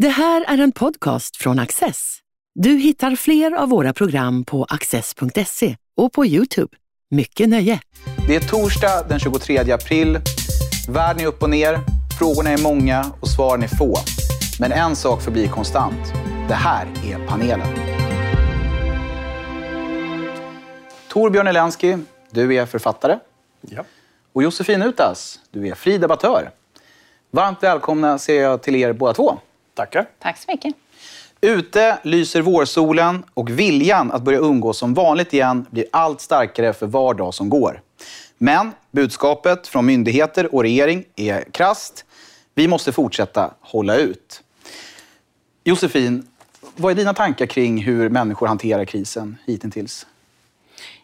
Det här är en podcast från Access. Du hittar fler av våra program på access.se och på Youtube. Mycket nöje! Det är torsdag den 23 april. Världen är upp och ner, frågorna är många och svaren är få. Men en sak förblir konstant. Det här är panelen. Torbjörn Elensky, du är författare. Ja. Och Josefin Utas, du är fri debattör. Varmt välkomna ser jag till er båda två. Tackar. Tack så mycket. Ute lyser vårsolen och viljan att börja umgås som vanligt igen blir allt starkare för var dag som går. Men budskapet från myndigheter och regering är krasst. Vi måste fortsätta hålla ut. Josefin, vad är dina tankar kring hur människor hanterar krisen hittills?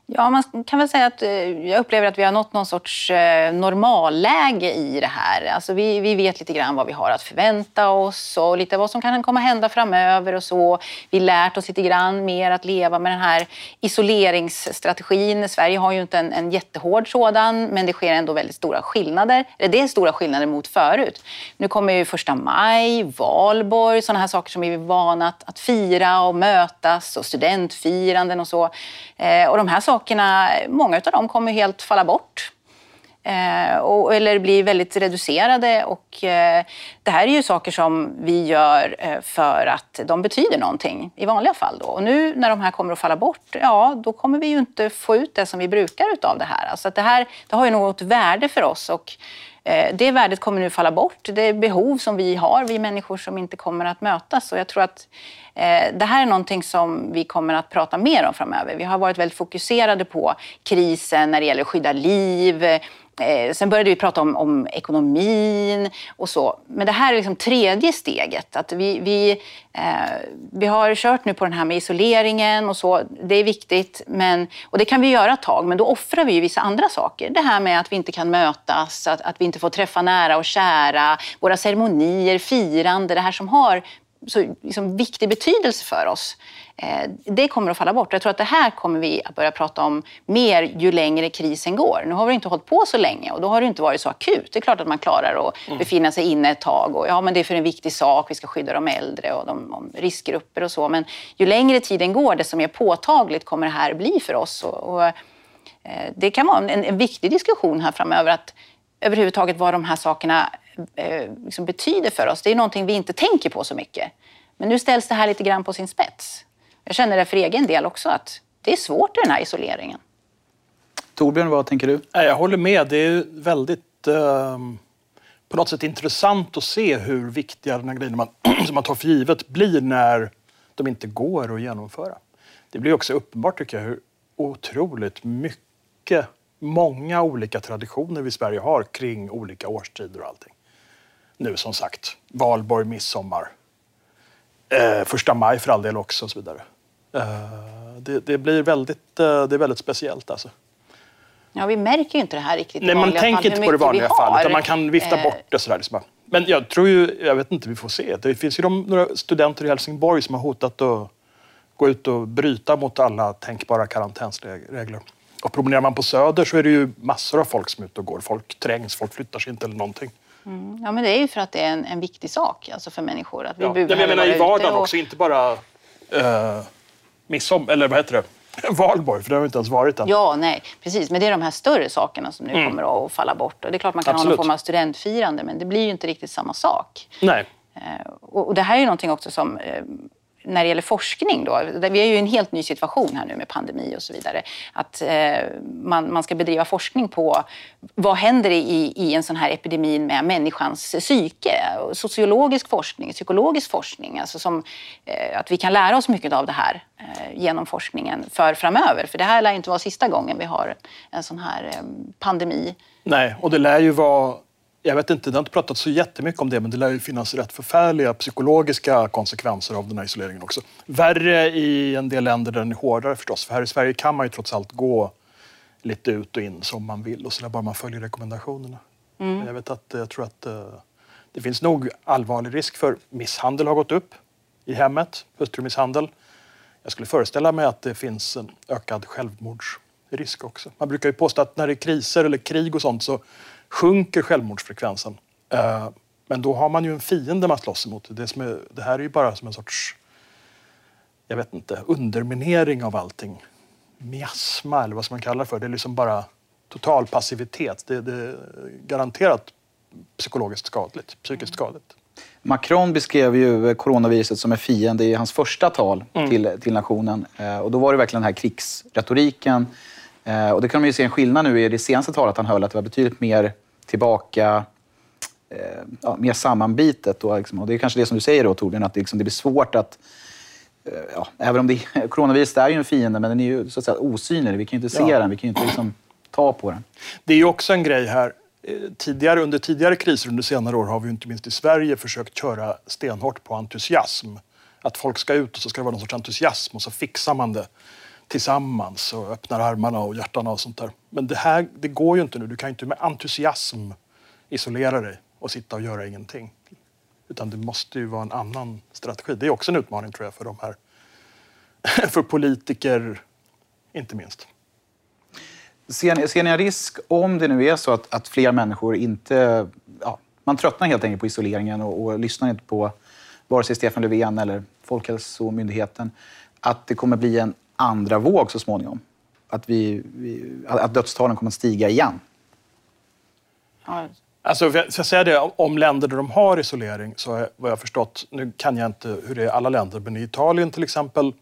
Ja, man kan väl säga att eh, jag upplever att vi har nått någon sorts eh, normalläge i det här. Alltså vi, vi vet lite grann vad vi har att förvänta oss och lite vad som kan komma hända framöver och så. Vi har lärt oss lite grann mer att leva med den här isoleringsstrategin. Sverige har ju inte en, en jättehård sådan, men det sker ändå väldigt stora skillnader. Det är stora skillnader mot förut. Nu kommer ju första maj, valborg, sådana här saker som vi är vana att, att fira och mötas och studentfiranden och så. Eh, och de här sakerna, många av dem kommer helt falla bort. Eh, och, eller bli väldigt reducerade. Och, eh, det här är ju saker som vi gör eh, för att de betyder någonting i vanliga fall. Då. Och nu när de här kommer att falla bort, ja då kommer vi ju inte få ut det som vi brukar utav det här. Alltså att det här det har ju något värde för oss. Och, Eh, det värdet kommer nu falla bort. Det är behov som vi har, vi människor som inte kommer att mötas. Och jag tror att eh, det här är någonting som vi kommer att prata mer om framöver. Vi har varit väldigt fokuserade på krisen när det gäller att skydda liv, Eh, sen började vi prata om, om, ekonomin och så. Men det här är liksom tredje steget. Att vi, vi, eh, vi har kört nu på den här med isoleringen och så. Det är viktigt. Men, och det kan vi göra ett tag, men då offrar vi ju vissa andra saker. Det här med att vi inte kan mötas, att, att vi inte får träffa nära och kära, våra ceremonier, firande, det här som har så liksom, viktig betydelse för oss. Eh, det kommer att falla bort. Jag tror att det här kommer vi att börja prata om mer ju längre krisen går. Nu har vi inte hållit på så länge och då har det inte varit så akut. Det är klart att man klarar att mm. befinna sig inne ett tag och ja, men det är för en viktig sak. Vi ska skydda de äldre och de, riskgrupper och så. Men ju längre tiden går, desto mer påtagligt kommer det här bli för oss. Och, och eh, det kan vara en, en viktig diskussion här framöver att överhuvudtaget vad de här sakerna eh, liksom betyder för oss. Det är någonting vi inte tänker på så mycket. Men nu ställs det här lite grann på sin spets. Jag känner det för egen del också att det är svårt i den här isoleringen. Torbjörn, vad tänker du? Jag håller med. Det är väldigt eh, på något sätt intressant att se hur viktiga den här grejen man, som man tar för givet blir när de inte går att genomföra. Det blir också uppenbart tycker jag hur otroligt mycket, många olika traditioner vi i Sverige har kring olika årstider och allting. Nu som sagt, valborg, midsommar, eh, första maj för all del också och så vidare. Eh, det, det, blir väldigt, eh, det är väldigt speciellt alltså. Ja, vi märker ju inte det här riktigt Nej, man tänker fall, inte på det vanliga fallet, utan man kan vifta eh. bort det sådär. Liksom. Men jag tror ju, jag vet inte, vi får se. Det finns ju de, några studenter i Helsingborg som har hotat att gå ut och bryta mot alla tänkbara karantänsregler. Och promenerar man på Söder så är det ju massor av folk som är ute och går. Folk trängs, folk flyttar sig inte eller någonting. Mm. Ja, men det är ju för att det är en, en viktig sak alltså för människor. Att vi ja. Jag menar i vardagen och... också, inte bara uh, midsommar, eller vad heter det? Valborg, för det har vi inte ens varit än. Ja, nej, precis. Men det är de här större sakerna som nu mm. kommer att falla bort. Och det är klart man kan Absolut. ha någon form av studentfirande, men det blir ju inte riktigt samma sak. Nej. Eh, och det här är ju någonting också som eh, när det gäller forskning, då, vi är ju i en helt ny situation här nu med pandemi och så vidare, att eh, man, man ska bedriva forskning på vad händer i, i en sån här epidemi med människans psyke? Sociologisk forskning, psykologisk forskning, alltså som, eh, att vi kan lära oss mycket av det här eh, genom forskningen för framöver. För det här lär inte vara sista gången vi har en sån här eh, pandemi. Nej, och det lär ju vara jag vet inte, det har inte pratat så jättemycket om det, men det lär ju finnas rätt förfärliga psykologiska konsekvenser av den här isoleringen också. Värre i en del länder där den är hårdare förstås, för här i Sverige kan man ju trots allt gå lite ut och in som man vill och så där bara man följer rekommendationerna. Mm. Jag vet att jag tror att uh, det finns nog allvarlig risk för misshandel har gått upp i hemmet, hustrumisshandel. Jag skulle föreställa mig att det finns en ökad självmordsrisk också. Man brukar ju påstå att när det är kriser eller krig och sånt så sjunker självmordsfrekvensen. Uh, Men då har man ju en fiende man slåss emot. Det, som är, det här är ju bara som en sorts, jag vet inte, underminering av allting. Miasma eller vad ska man kalla det för. Det är liksom bara total passivitet. Det, det är garanterat psykologiskt skadligt, psykiskt skadligt. Macron beskrev ju coronaviruset som en fiende i hans första tal mm. till, till nationen. Eh, och då var det verkligen den här krigsretoriken. Eh, och det kan man ju se en skillnad nu i det senaste talet han höll, att det var betydligt mer tillbaka, eh, ja, mer sammanbitet. Då, liksom. Och det är kanske det som du säger då, Torbjörn, att det, liksom, det blir svårt att Ja, även om det, coronaviruset är ju en fiende, men den är ju så att säga osynlig. Vi kan ju inte se ja. den, vi kan ju inte liksom, ta på den. Det är ju också en grej här tidigare, under tidigare kriser under senare år har vi inte minst i Sverige försökt köra stenhårt på entusiasm. Att folk ska ut och så ska det vara någon sorts entusiasm och så fixar man det tillsammans och öppnar armarna och hjärtan och sånt där. Men det här det går ju inte nu. Du kan inte med entusiasm isolera dig och sitta och göra ingenting. Utan det måste ju vara en annan strategi. Det är också en utmaning tror jag för de här, för politiker inte minst. Ser ni, ser ni en risk, om det nu är så att, att fler människor inte... Ja, man tröttnar helt enkelt på isoleringen och, och lyssnar inte på vare sig Stefan Löfven eller Folkhälsomyndigheten, att det kommer bli en andra våg så småningom? Att, vi, vi att dödstalen kommer att stiga igen? Ja. Alltså, för jag säga det, om länder där de har isolering så är, vad jag förstått, nu kan jag inte hur det är i alla länder, men i Italien till exempel,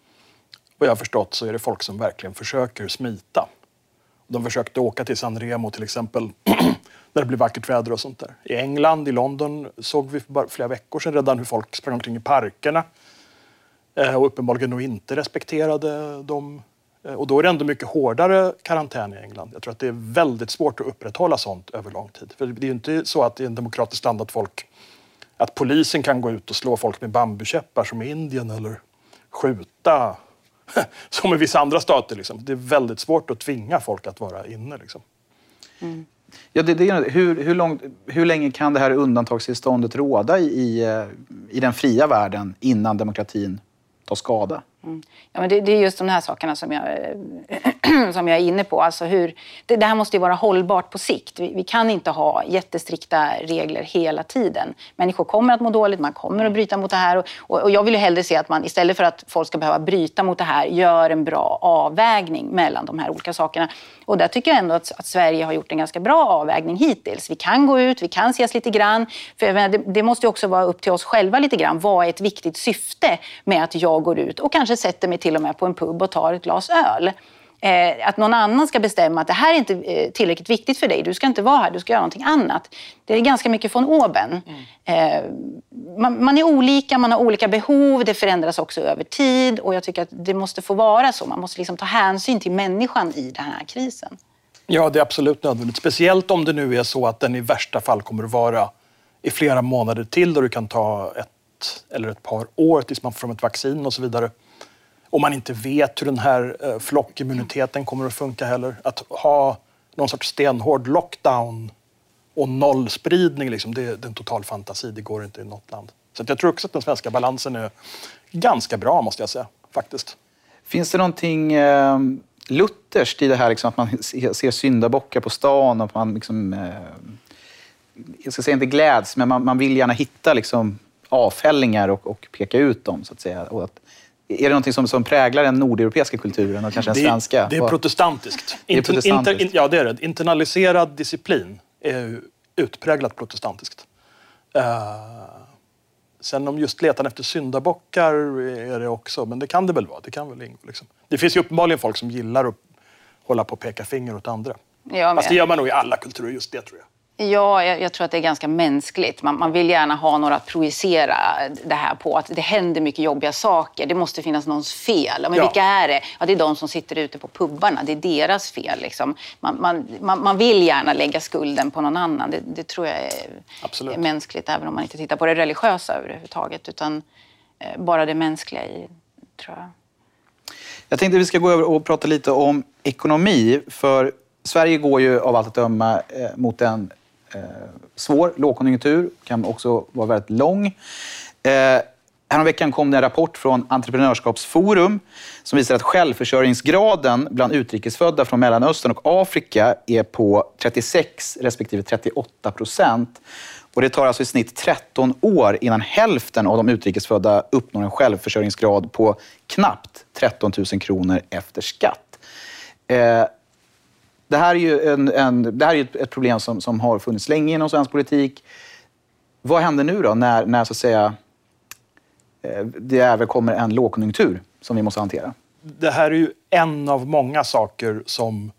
vad jag har förstått så är det folk som verkligen försöker smita. De försökte åka till San Remo till exempel, när det blev vackert väder och sånt där. I England, i London, såg vi för flera veckor sedan redan hur folk sprang omkring i parkerna Eh, och uppenbarligen nog inte respekterade dem. Eh, och då är det ändå mycket hårdare karantän i England. Jag tror att det är väldigt svårt att upprätthålla sånt över lång tid. För det är ju inte så att i en demokratisk standard folk att polisen kan gå ut och slå folk med bambukäppar som i Indien eller skjuta som i vissa andra stater. Liksom. Det är väldigt svårt att tvinga folk att vara inne. Liksom. Mm. Ja, det, det, hur, hur, långt, hur länge kan det här undantagstillståndet råda i, eh, i den fria världen innan demokratin ta skada? Mm. Ja, men det, det, är just de här sakerna som jag, eh, som jag är inne på. Alltså hur, det, det här måste ju vara hållbart på sikt. Vi, vi, kan inte ha jättestrikta regler hela tiden. Människor kommer att må dåligt, man kommer att bryta mot det här. Och, och, och jag vill ju hellre se att man istället för att folk ska behöva bryta mot det här gör en bra avvägning mellan de här olika sakerna. Och där tycker jag ändå att, att Sverige har gjort en ganska bra avvägning hittills. Vi kan gå ut, vi kan ses lite grann. För menar, det, det måste ju också vara upp till oss själva lite grann. Vad är ett viktigt syfte med att jag går ut och kanske sätter mig till och med på en pub och tar ett glas öl? Eh, att någon annan ska bestämma att det här är inte eh, tillräckligt viktigt för dig, du ska inte vara här, du ska göra någonting annat. Det är ganska mycket från oben. Mm. Eh, man, man, är olika, man har olika behov, det förändras också över tid och jag tycker att det måste få vara så. Man måste liksom ta hänsyn till människan i den här krisen. Ja, det är absolut nödvändigt. Speciellt om det nu är så att den i värsta fall kommer att vara i flera månader till, då det kan ta ett eller ett par år tills man får fram ett vaccin och så vidare och man inte vet hur den här eh, flockimmuniteten kommer att funka heller. Att ha någon sorts stenhård lockdown och nollspridning, liksom, det, det är en total fantasi. Det går inte i något land. Så jag tror också att den svenska balansen är ganska bra, måste jag säga. faktiskt. Finns det någonting eh, lutherskt i det här, liksom, att man ser syndabockar på stan och att man liksom, eh, jag ska säga inte gläds, men man, man vill gärna hitta liksom, avfällingar och, och, peka ut dem, så att säga. Och att är det någonting som, som präglar den nordeuropeiska kulturen och kanske den det, svenska? Det är protestantiskt. Det är protestantiskt. Inter, ja, det är det. Internaliserad disciplin är utpräglat protestantiskt. Uh, sen om just letan efter syndabockar är det också, men det kan det väl vara. Det, kan väl, liksom. det finns ju uppenbarligen folk som gillar att hålla på och peka finger åt andra. Ja, Fast det gör man nog i alla kulturer, just det tror jag. Ja, jag, jag, tror att det är ganska mänskligt. Man, man, vill gärna ha några att projicera det här på. Att det händer mycket jobbiga saker. Det måste finnas någons fel. Men ja. vilka är det? Ja, det är de som sitter ute på pubbarna. Det är deras fel. Liksom. Man, man, man, vill gärna lägga skulden på någon annan. Det, det tror jag är, är, mänskligt, även om man inte tittar på det religiösa överhuvudtaget. Utan eh, bara det mänskliga i, tror jag. Jag tänkte att vi ska gå över och prata lite om ekonomi. För Sverige går ju av allt att döma eh, mot en Eh, svår lågkonjunktur, kan också vara väldigt lång. Eh, Häromveckan kom det en rapport från Entreprenörskapsforum som visar att självförsörjningsgraden bland utrikesfödda från Mellanöstern och Afrika är på 36 respektive 38 procent. Och det tar alltså i snitt 13 år innan hälften av de utrikesfödda uppnår en självförsörjningsgrad på knappt 13 000 kronor efter skatt. Eh, det här är ju en, en, det här är ett problem som, som har funnits länge inom svensk politik. Vad händer nu då när, när så att säga, eh, det även kommer en lågkonjunktur som vi måste hantera? Det här är ju en av många saker som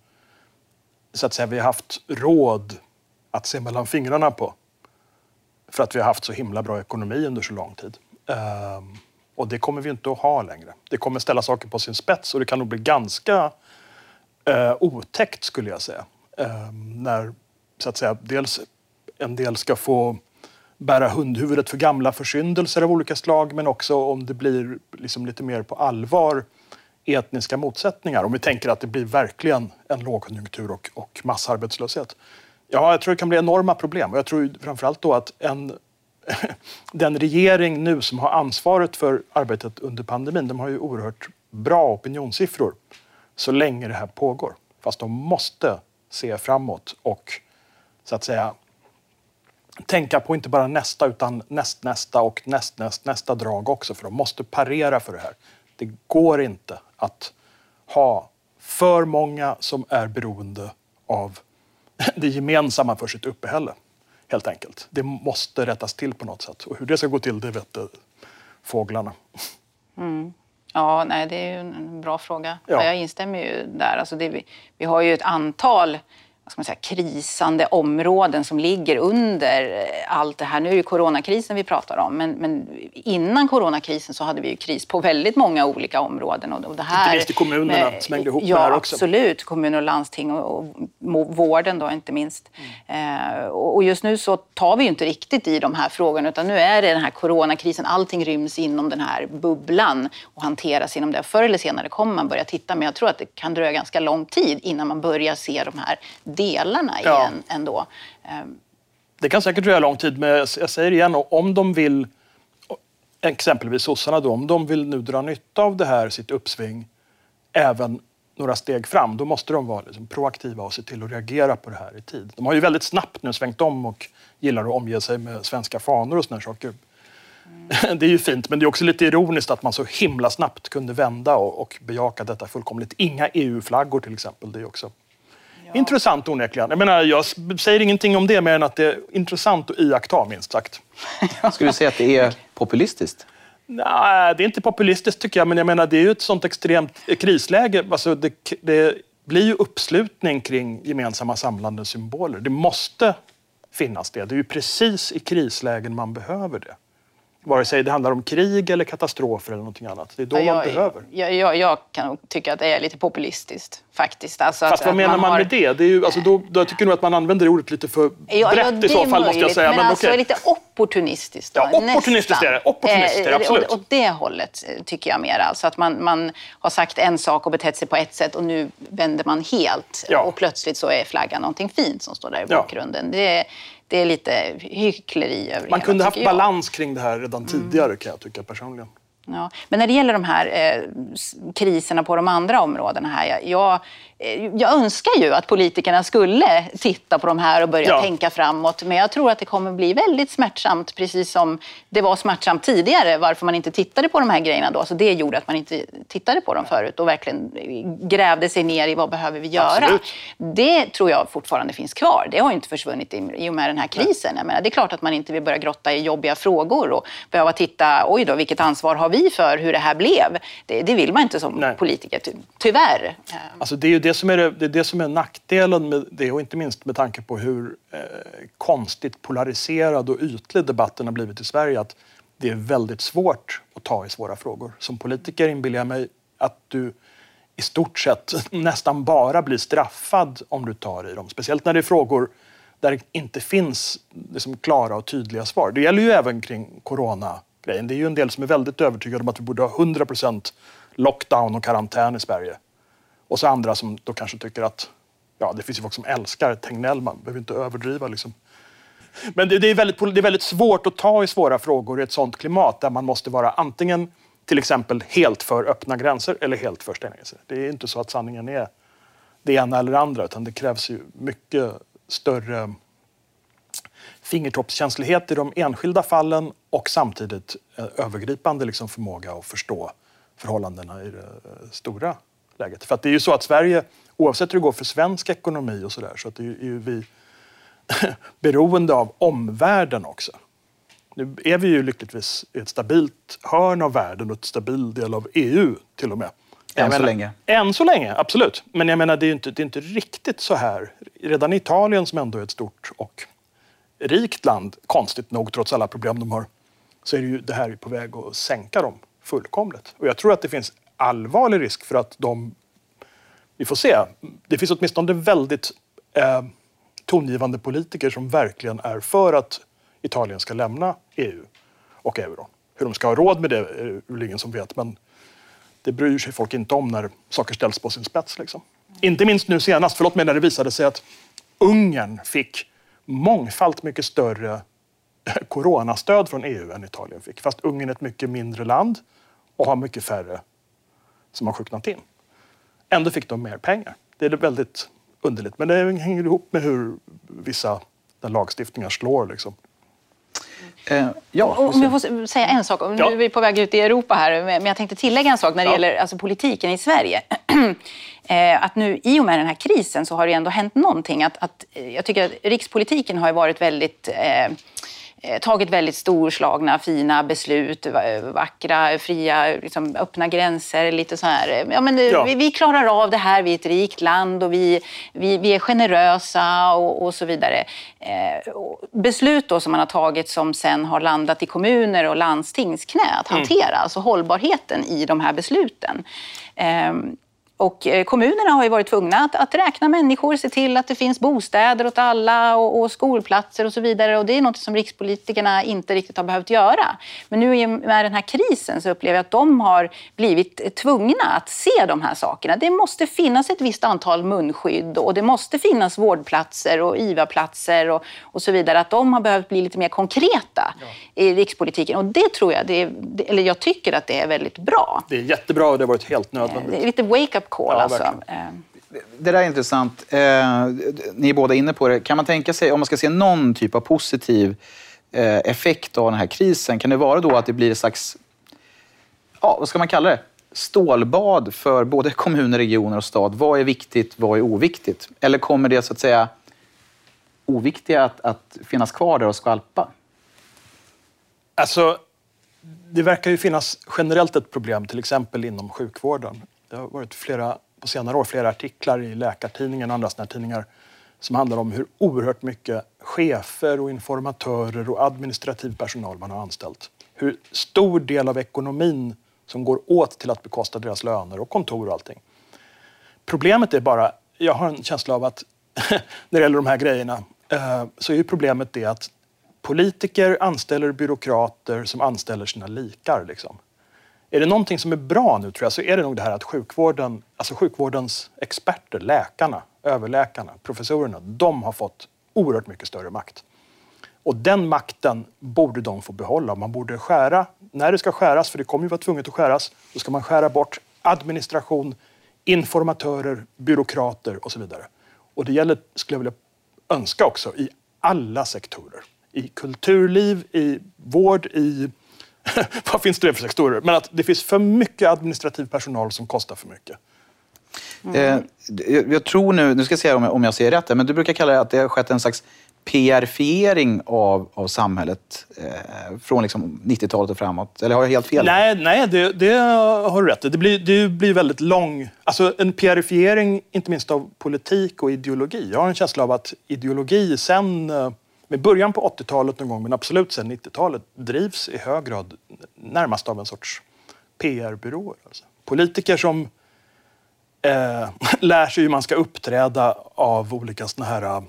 så att säga, vi har haft råd att se mellan fingrarna på. För att vi har haft så himla bra ekonomi under så lång tid. Ehm, och det kommer vi inte att ha längre. Det kommer ställa saker på sin spets och det kan nog bli ganska eh, otäckt skulle jag säga. Eh, när så att säga, dels en del ska få bära hundhuvudet för gamla försyndelser av olika slag men också om det blir liksom lite mer på allvar etniska motsättningar. Om vi tänker att det blir verkligen en lågkonjunktur och, och massarbetslöshet. Ja, jag tror det kan bli enorma problem. Och jag tror framförallt då att en, den regering nu som har ansvaret för arbetet under pandemin, de har ju oerhört bra opinionssiffror så länge det här pågår. Fast de måste se framåt och så att säga tänka på inte bara nästa utan nästnästa och nästnäst, nästa drag också för de måste parera för det här. Det går inte att ha för många som är beroende av det gemensamma för sitt uppehälle. Helt enkelt. Det måste rättas till på något sätt. Och hur det ska gå till, det vet fåglarna. Mm. Ja, nej, det är ju en bra fråga. Ja. Jag instämmer ju där. Alltså det, vi, vi har ju ett antal vad ska man säga, krisande områden som ligger under eh, allt det här. Nu är det coronakrisen vi pratar om, men, men, innan coronakrisen så hade vi ju kris på väldigt många olika områden. Och det här, inte minst i kommunerna med, smängde ihop ja, det här också. absolut. Kommuner och landsting och, och, och vården då inte minst. Mm. Eh, och just nu så tar vi ju inte riktigt i de här frågorna utan nu är det den här coronakrisen. Allting ryms inom den här bubblan och hanteras inom det. Förr eller senare kommer man börja titta, men jag tror att det kan dröja ganska lång tid innan man börjar se de här delarna ja. igen ändå. Ehm. Det kan säkert dröja lång tid, men jag säger igen, om de vill, exempelvis sossarna då, om de vill nu dra nytta av det här, sitt uppsving, även några steg fram, då måste de vara liksom proaktiva och se till att reagera på det här i tid. De har ju väldigt snabbt nu svängt om och gillar att omge sig med svenska fanor och såna saker. Mm. Det är ju fint, men det är också lite ironiskt att man så himla snabbt kunde vända och, och bejaka detta fullkomligt. Inga EU-flaggor till exempel. Det är också Intressant onekligen. Jag, menar, jag säger ingenting om det mer än att det är intressant att iaktta, minst sagt. Skulle du säga att det är populistiskt? Nej, det är inte populistiskt tycker jag, men jag menar det är ju ett sånt extremt krisläge. Alltså, det, det blir ju uppslutning kring gemensamma samlande symboler. Det måste finnas det. Det är ju precis i krislägen man behöver det. Vare sig det handlar om krig eller katastrofer eller någonting annat. Det är då jag, man behöver. Jag, jag, jag kan tycka att det är lite populistiskt faktiskt. Alltså Fast att, vad menar man, man har... med det? det är ju, alltså då, då, jag tycker nog att man använder ordet lite för ja, brett ja, i så fall. Möjligt, måste jag säga. Men, men alltså okay. lite opportunistiskt. Då, ja, opportunistiskt är det. Opportunistiskt, eh, absolut. Åt det hållet eh, tycker jag mer. Alltså att man, man har sagt en sak och betett sig på ett sätt och nu vänder man helt. Ja. Och plötsligt så är flaggan någonting fint som står där i bakgrunden. Det, det är lite hyckleri över Man kunde haft balans kring det här redan tidigare mm. kan jag tycka personligen. Ja. Men när det gäller de här eh, kriserna på de andra områdena här. Jag, Eh, jag önskar ju att politikerna skulle titta på de här och börja ja. tänka framåt. Men jag tror att det kommer bli väldigt smärtsamt, precis som det var smärtsamt tidigare, varför man inte tittade på de här grejerna då. Så det gjorde att man inte tittade på dem förut och verkligen grävde sig ner i vad behöver vi göra. Absolut. Det tror jag fortfarande finns kvar. Det har inte försvunnit i och med den här krisen. Jag menar, det är klart att man inte vill börja grotta i jobbiga frågor och behöva titta, oj då, vilket ansvar har vi för hur det här blev? Det, det vill man inte som Nej. politiker, tyvärr. Alltså, det är ju det som är, det, det är det som är nackdelen med det och inte minst med tanke på hur eh, konstigt polariserad och ytlig debatten har blivit i Sverige. Att det är väldigt svårt att ta i svåra frågor. Som politiker inbillar jag mig att du i stort sett nästan bara blir straffad om du tar i dem. Speciellt när det är frågor där det inte finns liksom klara och tydliga svar. Det gäller ju även kring grejen. Det är ju en del som är väldigt övertygade om att vi borde ha 100% lockdown och karantän i Sverige. Och så andra som då kanske tycker att, ja det finns ju folk som älskar Tegnell, man behöver inte överdriva liksom. Men det, det, är väldigt, det är väldigt svårt att ta i svåra frågor i ett sånt klimat där man måste vara antingen till exempel helt för öppna gränser eller helt för stängda gränser. Det är inte så att sanningen är det ena eller det andra utan det krävs ju mycket större fingertoppskänslighet i de enskilda fallen och samtidigt eh, övergripande liksom förmåga att förstå förhållandena i det eh, stora läget. För att det är ju så att Sverige, oavsett hur det går för svensk ekonomi och sådär, så att det är ju vi beroende av omvärlden också. Nu är vi ju lyckligtvis i ett stabilt hörn av världen och ett stabil del av EU till och med. Än så länge. Än så länge, absolut. Men jag menar, det är inte, det är inte riktigt så här. Redan i Italien, som ändå är ett stort och rikt land, konstigt nog trots alla problem de har, så är det ju det här på väg att sänka dem fullkomligt. Och jag tror att det finns allvarlig risk för att de... Vi får se. Det finns åtminstone väldigt eh, tongivande politiker som verkligen är för att Italien ska lämna EU och euron. Hur de ska ha råd med det är väl ingen som vet, men det bryr sig folk inte om när saker ställs på sin spets. Liksom. Inte minst nu senast, förlåt mig, när det visade sig att Ungern fick mångfalt mycket större eh, coronastöd från EU än Italien fick. Fast Ungern är ett mycket mindre land och har mycket färre som har sjuknat in. Ändå fick de mer pengar. Det är väldigt underligt. Men det hänger ihop med hur vissa lagstiftningar slår. Liksom. Eh, ja, Om jag får säga en sak, nu Ja. är vi på väg ut i Europa här, men jag tänkte tillägga en sak när det Ja. gäller alltså, politiken i Sverige. Eh, att nu i och med den här krisen så har det ändå hänt någonting. Att, att, eh, jag tycker att rikspolitiken har varit väldigt eh, tagit väldigt storslagna, fina beslut, va- vackra, fria, liksom, öppna gränser, lite så här. eh, Ja, men, eh, Ja. Vi, vi klarar av det här, vi är ett rikt land och vi, vi, vi är generösa och, och så vidare. Eh, och beslut då som man har tagit som sen har landat i kommuner och landstings knä att hantera, alltså hållbarheten i de här besluten. Ehm, och eh, kommunerna har ju varit tvungna att, att räkna människor, se till att det finns bostäder åt alla och, och skolplatser och så vidare. Och det är något som rikspolitikerna inte riktigt har behövt göra. Men nu med den här krisen så upplever jag att de har blivit tvungna att se de här sakerna. Det måste finnas ett visst antal munskydd och det måste finnas vårdplatser och IVA-platser och, och så vidare. Att de har behövt bli lite mer konkreta i rikspolitiken. Och det tror jag, det är, eller jag tycker att det är väldigt bra. Det är jättebra och det har varit helt nödvändigt. lite wake-up call Ja, alltså. verkligen. Eh, Det där är intressant. Eh, ni är båda inne på det. Kan man tänka sig, om man ska se någon typ av positiv eh, effekt av den här krisen, kan det vara då att det blir ett slags, ja, vad ska man kalla det? Stålbad för både kommuner, regioner och stad. Vad är viktigt, vad är oviktigt? Eller kommer det så att säga oviktiga att, att finnas kvar där och skvalpa? Alltså, det verkar ju finnas generellt ett problem, till exempel inom sjukvården. Det har varit flera, på senare år flera artiklar i Läkartidningen och andra sådana tidningar som handlar om hur oerhört mycket chefer och informatörer och administrativ personal man har anställt. Hur stor del av ekonomin som går åt till att bekosta deras löner och kontor och allting. Problemet är bara, jag har en känsla av att när det gäller de här grejerna eh, så är ju problemet det att politiker anställer byråkrater som anställer sina likar. Liksom. Är det någonting som är bra nu tror jag så är det nog det här att sjukvården, alltså sjukvårdens experter, läkarna, överläkarna, professorerna, de har fått oerhört mycket större makt. Och den makten borde de få behålla. Man borde skära, när det ska skäras, för det kommer ju vara tvunget att skäras, då ska man skära bort administration, informatörer, byråkrater och så vidare. Och det gäller, skulle jag vilja önska också, i alla sektorer. I kulturliv, i vård, i... vad finns det för sektorer? Men att det finns för mycket administrativ personal som kostar för mycket. Eh, jag, tror nu, nu ska jag se om jag, om jag ser rätt, men du brukar kalla det att det har skett en slags PR-fiering av, av samhället eh, från liksom 90-talet och framåt. Eller har jag helt fel? Nej, nej det, det har du rätt i. Det blir, det blir väldigt lång... Alltså en pierifiering, inte minst av politik och ideologi. Jag har en känsla av att ideologi sen, eh, med början på 80-talet någon gång, men absolut sen 90-talet, drivs i hög grad närmast av en sorts PR-byråer. Alltså. Politiker som eh, lär sig hur man ska uppträda av olika såna här eh,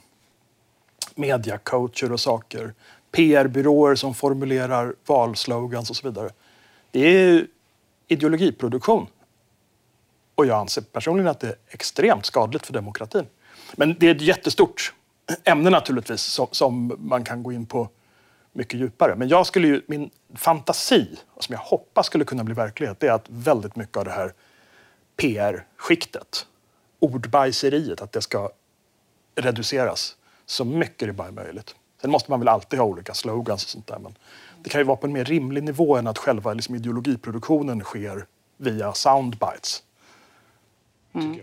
mediacoacher och saker. PR-byråer som formulerar valslogans och så vidare. Det är ideologiproduktion. Och jag anser personligen att det är extremt skadligt för demokratin. Men det är ett jättestort ämne naturligtvis som, som man kan gå in på mycket djupare. Men jag skulle ju, min fantasi, som jag hoppas skulle kunna bli verklighet, det är att väldigt mycket av det här PR-skiktet, ordbajseriet, att det ska reduceras så mycket det bara är möjligt. Sen måste man väl alltid ha olika slogans och sånt där. Men det kan ju vara på en mer rimlig nivå än att själva liksom, ideologiproduktionen sker via soundbites. Mm.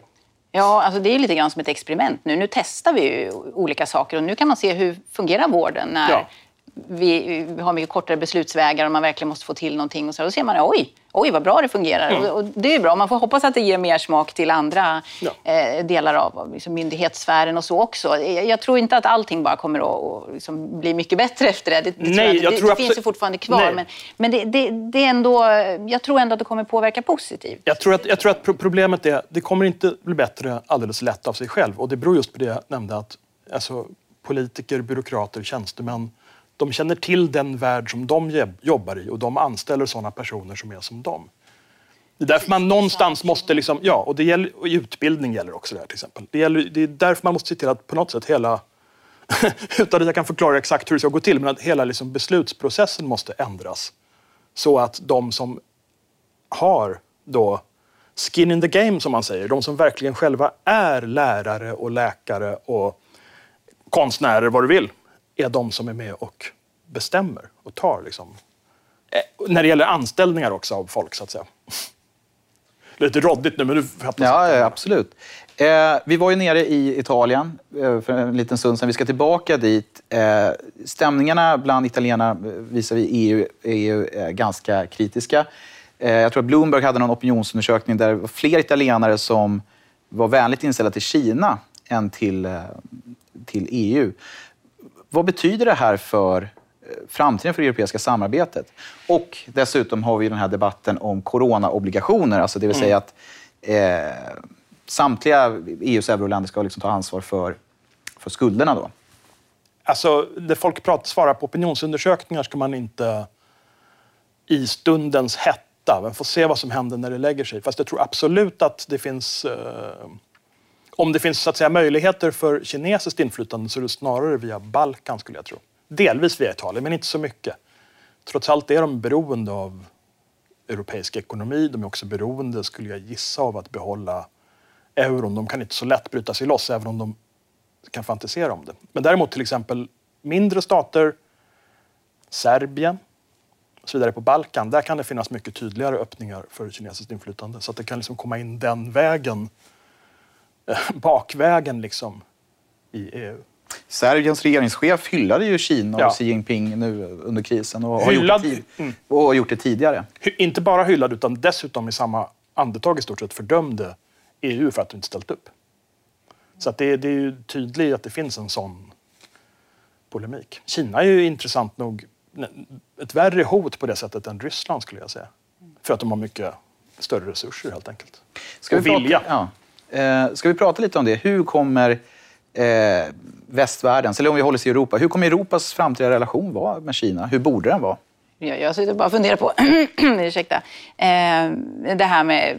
Ja, alltså det är lite grann som ett experiment nu. Nu testar vi ju olika saker och nu kan man se hur fungerar vården när ja vi, vi, har mycket kortare beslutsvägar och man verkligen måste få till någonting. Och så, då ser man oj, oj vad bra det fungerar. Mm. Och, och, det är bra. Man får hoppas att det ger mer smak till andra ja. eh, delar av liksom myndighetssfären och så också. Jag, jag, tror inte att allting bara kommer att liksom bli mycket bättre efter det. Det, Nej, tror jag, det, tror det finns ju fortfarande kvar. Nej. Men, men det, det, det, är ändå, jag tror ändå att det kommer påverka positivt. Jag tror att, jag tror att problemet är det kommer inte bli bättre alldeles lätt av sig själv. Och det beror just på det jag nämnde att alltså, politiker, byråkrater, tjänstemän de känner till den värld som de jobbar i och de anställer sådana personer som är som dem. Det är därför man någonstans måste, liksom, ja, och, det gäller, och utbildning gäller också det här till exempel. Det, gäller, det är därför man måste se till att på något sätt hela, utan att jag kan förklara exakt hur det ska gå till, men att hela liksom beslutsprocessen måste ändras. Så att de som har då skin in the game som man säger, de som verkligen själva är lärare och läkare och konstnärer, vad du vill, är de som är med och bestämmer och tar liksom, eh, när det gäller anställningar också av folk så att säga. Lite råddigt nu, men du fattar. Ja, ja, absolut. Eh, vi var ju nere i Italien eh, för en liten stund sedan. Vi ska tillbaka dit. Eh, stämningarna bland italienarna eh, visar vi EU är ju eh, ganska kritiska. Eh, jag tror att Bloomberg hade någon opinionsundersökning där det var fler italienare som var vänligt inställda till Kina än till, till EU. Vad betyder det här för eh, framtiden för det europeiska samarbetet? Och dessutom har vi den här debatten om coronaobligationer, alltså det vill säga att eh, samtliga EUs euroländer ska liksom ta ansvar för, för skulderna. Då. Alltså, när folk pratar, svarar på opinionsundersökningar ska man inte i stundens hetta, men får se vad som händer när det lägger sig. Fast jag tror absolut att det finns eh, om det finns så att säga, möjligheter för kinesiskt inflytande så är det snarare via Balkan skulle jag tro. Delvis via Italien, men inte så mycket. Trots allt är de beroende av europeisk ekonomi. De är också beroende, skulle jag gissa, av att behålla euron. De kan inte så lätt bryta sig loss, även om de kan fantisera om det. Men däremot till exempel mindre stater, Serbien och så vidare på Balkan, där kan det finnas mycket tydligare öppningar för kinesiskt inflytande. Så att det kan liksom komma in den vägen bakvägen liksom i EU. Serbiens regeringschef hyllade ju Kina och ja. Xi Jinping nu under krisen och har, Hyllad, gjort, det mm. och har gjort det tidigare. Inte bara hyllad utan dessutom i samma andetag i stort sett fördömde EU för att de inte ställt upp. Så att det, det är ju tydligt att det finns en sån polemik. Kina är ju intressant nog ett värre hot på det sättet än Ryssland skulle jag säga. För att de har mycket större resurser helt enkelt. Ska och vi vilja. Prata, ja. Eh, ska vi prata lite om det? Hur kommer eh, västvärldens, eller om vi håller oss i Europa, hur kommer Europas framtida relation vara med Kina? Hur borde den vara? Jag, jag sitter bara och funderar på, ursäkta, eh, det här med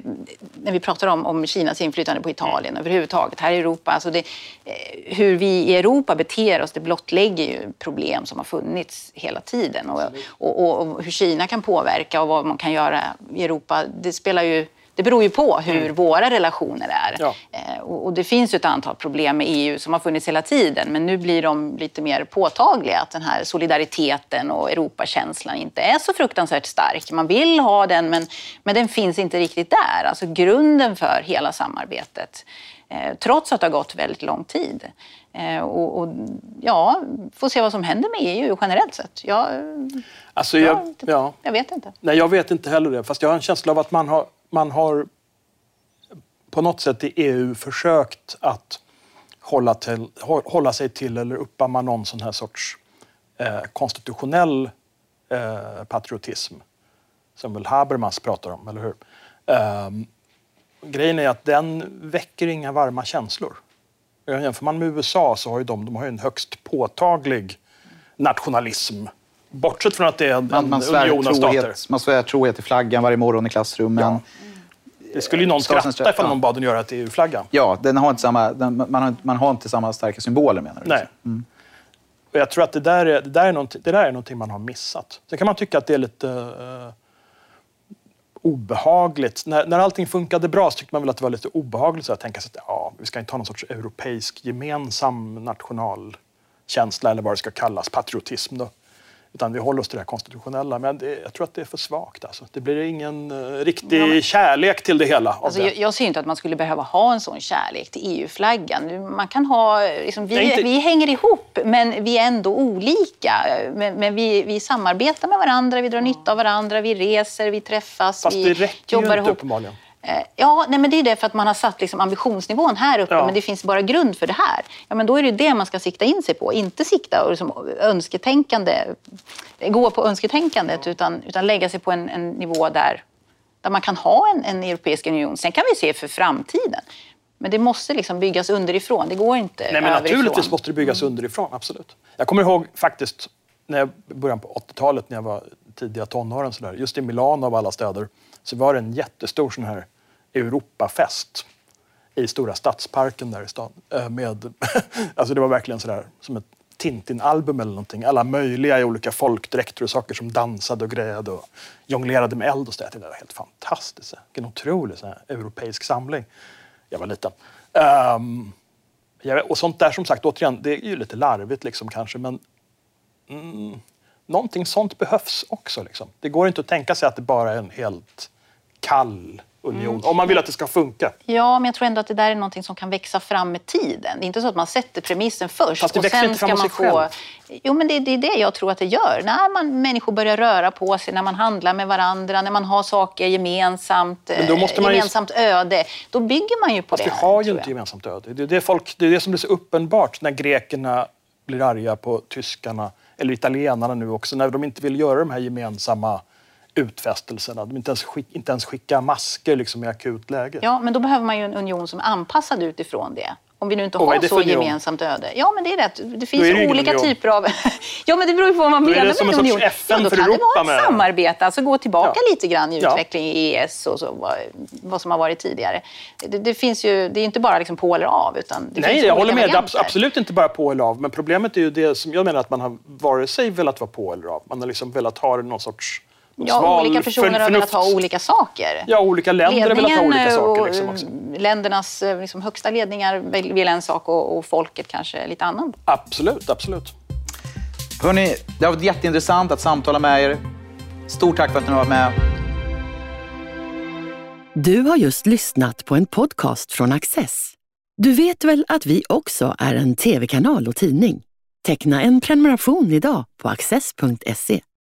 när vi pratar om, om Kinas inflytande på Italien överhuvudtaget, här i Europa. Alltså det, eh, hur vi i Europa beter oss, det blottlägger ju problem som har funnits hela tiden. Och, och, och, och hur Kina kan påverka och vad man kan göra i Europa, det spelar ju det beror ju på hur mm. våra relationer är. Ja. Eh, och, det finns ju ett antal problem med EU som har funnits hela tiden, men nu blir de lite mer påtagliga. Att den här solidariteten och Europakänslan inte är så fruktansvärt stark. Man vill ha den, men, men den finns inte riktigt där. Alltså grunden för hela samarbetet. Eh, trots att det har gått väldigt lång tid. Eh, och, och, ja, får se vad som händer med EU generellt sett. Jag, alltså jag, ja. jag vet inte. Nej, jag vet inte heller det. Fast jag har en känsla av att man har man har på något sätt i EU försökt att hålla, till, hålla sig till eller uppamma någon sån här sorts eh, konstitutionell eh, patriotism som väl Habermas pratar om, eller hur? Eh, grejen är att den väcker inga varma känslor. Jämför man med USA så har ju de, de har en högst påtaglig nationalism Bortsett från att det är en, man, man union av stater. Man svär trohet till flaggan varje morgon i klassrummen. Ja. Det skulle ju någon skratta ifall någon bad den göra till EU-flaggan. Ja, den har inte samma, den, man, har, man har inte samma starka symboler menar du? Nej. Mm. Och jag tror att det där, är, det, där är någonting, det där är någonting man har missat. Sen kan man tycka att det är lite uh, obehagligt. När, när allting funkade bra så tyckte man väl att det var lite obehagligt så att tänka sig att ja, vi ska inte ha någon sorts europeisk gemensam national känsla eller vad det ska kallas, patriotism. Då. Utan vi håller oss till det konstitutionella. Men det, jag tror att det är för svagt. Alltså. Det blir ingen uh, riktig ja, men... kärlek till det hela. Alltså, det. Jag, jag, ser inte att man skulle behöva ha en sån kärlek till EU-flaggan. Man kan ha, liksom, vi, inte... vi hänger ihop, men vi är ändå olika. Men, men vi, vi samarbetar med varandra, vi drar nytta av varandra, vi reser, vi träffas, Fast vi det räcker jobbar ju inte ihop. uppenbarligen. Eh, ja, nej, men det är det för att man har satt liksom ambitionsnivån här uppe, ja. men det finns bara grund för det här. Ja, men då är det det man ska sikta in sig på, inte sikta och liksom önsketänkande, gå på önsketänkandet, ja. utan, utan lägga sig på en, en nivå där, där man kan ha en, en europeisk union. Sen kan vi se för framtiden. Men det måste liksom byggas underifrån, det går inte Nej, men överifrån. Naturligtvis måste det byggas mm. underifrån, absolut. Jag kommer ihåg faktiskt när jag, början på 80-talet, när jag var tidiga tonåren, så där, just i Milano av alla städer, så var det en jättestor sån här Europafest i stora stadsparken där i stan. Eh, med, alltså det var verkligen sådär som ett Tintin-album eller någonting. Alla möjliga i olika folkdräkter och saker som dansade och grejade och jonglerade med eld och sådär. Det var helt fantastiskt. Vilken otrolig så europeisk samling. Jag var liten. Um, och sånt där som sagt, återigen, det är ju lite larvigt liksom kanske men mm, någonting sånt behövs också. Liksom. Det går inte att tänka sig att det bara är en helt kall union. Mm. Om man vill att det ska funka. Ja, men jag tror ändå att det där är någonting som kan växa fram med tiden. Det är inte så att man sätter premissen först Fast det och sen inte fram ska man få... Själv. Jo, men det, det, är det jag tror att det gör. När man, människor börjar röra på sig, när man handlar med varandra, när man har saker gemensamt, men då måste man gemensamt ju... öde, då bygger man ju på Fast det. vi har ju inte gemensamt öde. Det är det, folk, det är det som blir så uppenbart när grekerna blir arga på tyskarna, eller italienarna nu också, när de inte vill göra de här gemensamma utfästelserna. De inte ens, skick, inte ens skicka masker liksom i akut läge. Ja, men då behöver man ju en union som är anpassad utifrån det. Om vi nu inte har så gemensamt öde. Ja, men det är rätt. Det finns det olika union. typer av... ja, men det beror ju på vad man menar med en union. FN ja, då kan Europa det vara ett med... samarbete, alltså gå tillbaka ja. lite grann i utvecklingen i ES och så, vad, vad som har varit tidigare. Det, det, finns ju, det är inte bara liksom på eller av, utan det Nej, finns jag håller med. Varianter. Absolut inte bara på eller av. Men problemet är ju det som jag menar att man har vare sig velat vara på eller av. Man har liksom velat ha någon sorts Ja, Sval, olika personer har velat ha olika saker. Ja, olika länder har velat ha olika saker. Liksom också. Ländernas eh, liksom, högsta ledningar vill en sak och, och folket kanske lite annan. Absolut, absolut. Hörrni, det har varit jätteintressant att samtala med er. Stort tack för att ni har varit med. Du har just lyssnat på en podcast från Access. Du vet väl att vi också är en tv-kanal och tidning? Teckna en prenumeration idag på access.se.